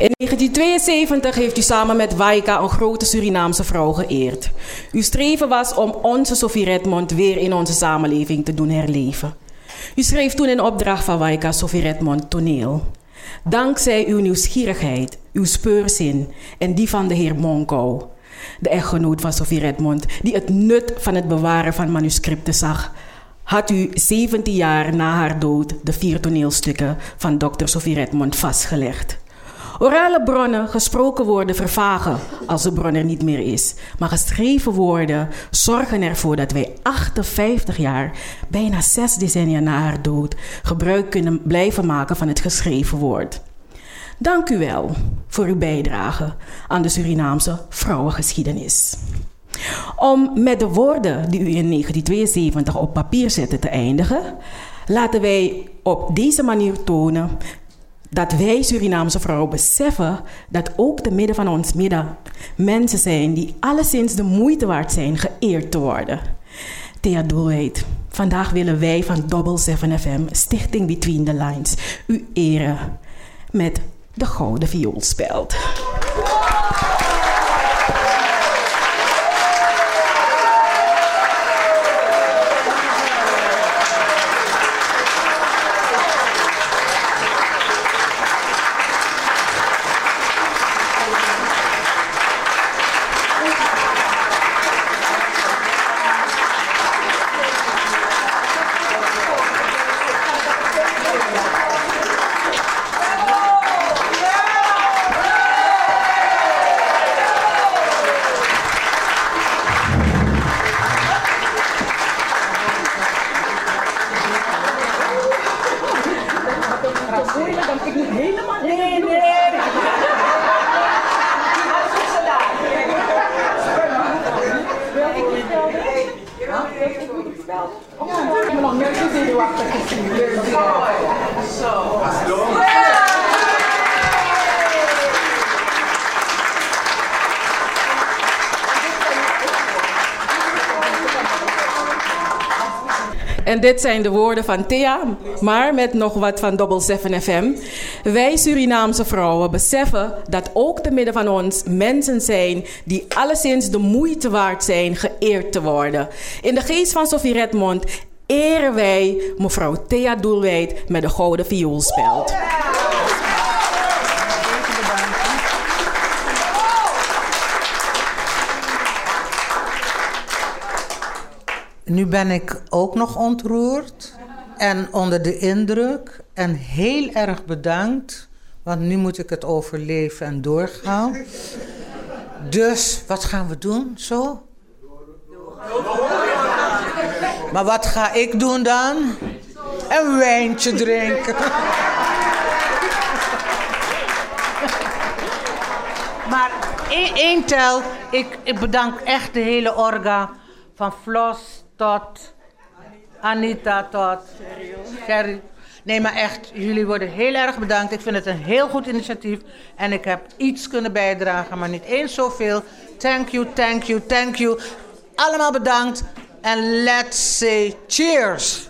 In 1972 heeft u samen met Waika een grote Surinaamse vrouw geëerd. Uw streven was om onze Sophie Redmond weer in onze samenleving te doen herleven. U schreef toen in opdracht van Waika Sophie Redmond toneel. Dankzij uw nieuwsgierigheid, uw speurzin en die van de heer Monko, de echtgenoot van Sophie Redmond, die het nut van het bewaren van manuscripten zag, had u 17 jaar na haar dood de vier toneelstukken van Dr. Sophie Redmond vastgelegd. Orale bronnen, gesproken woorden vervagen als de bron er niet meer is. Maar geschreven woorden zorgen ervoor dat wij 58 jaar, bijna zes decennia na haar dood, gebruik kunnen blijven maken van het geschreven woord. Dank u wel voor uw bijdrage aan de Surinaamse vrouwengeschiedenis. Om met de woorden die u in 1972 op papier zette te eindigen, laten wij op deze manier tonen dat wij Surinaamse vrouwen beseffen dat ook te midden van ons midden mensen zijn die alleszins de moeite waard zijn geëerd te worden. Thea Doelwijd, vandaag willen wij van Double 7 FM, Stichting Between the Lines, u eren met de Gouden Vioolspeld. het toch moeilijk, want ik moet helemaal nee, nee. nee. Ik moet wel. Oh, ik heb me nog nooit zo zenuwachtig gezien. En dit zijn de woorden van Thea, maar met nog wat van Double 7 FM. Wij Surinaamse vrouwen beseffen dat ook te midden van ons mensen zijn die alleszins de moeite waard zijn geëerd te worden. In de geest van Sophie Redmond eren wij mevrouw Thea Doelwijd met de gouden vioolspeld. Nu ben ik ook nog ontroerd en onder de indruk. En heel erg bedankt, want nu moet ik het overleven en doorgaan. Dus wat gaan we doen? Zo? Maar wat ga ik doen dan? Een wijntje drinken. Maar één tel, ik, ik bedank echt de hele orga. Van Flos tot Anita tot Sherry. Nee, maar echt, jullie worden heel erg bedankt. Ik vind het een heel goed initiatief. En ik heb iets kunnen bijdragen, maar niet eens zoveel. Thank you, thank you, thank you. Allemaal bedankt. En let's say cheers.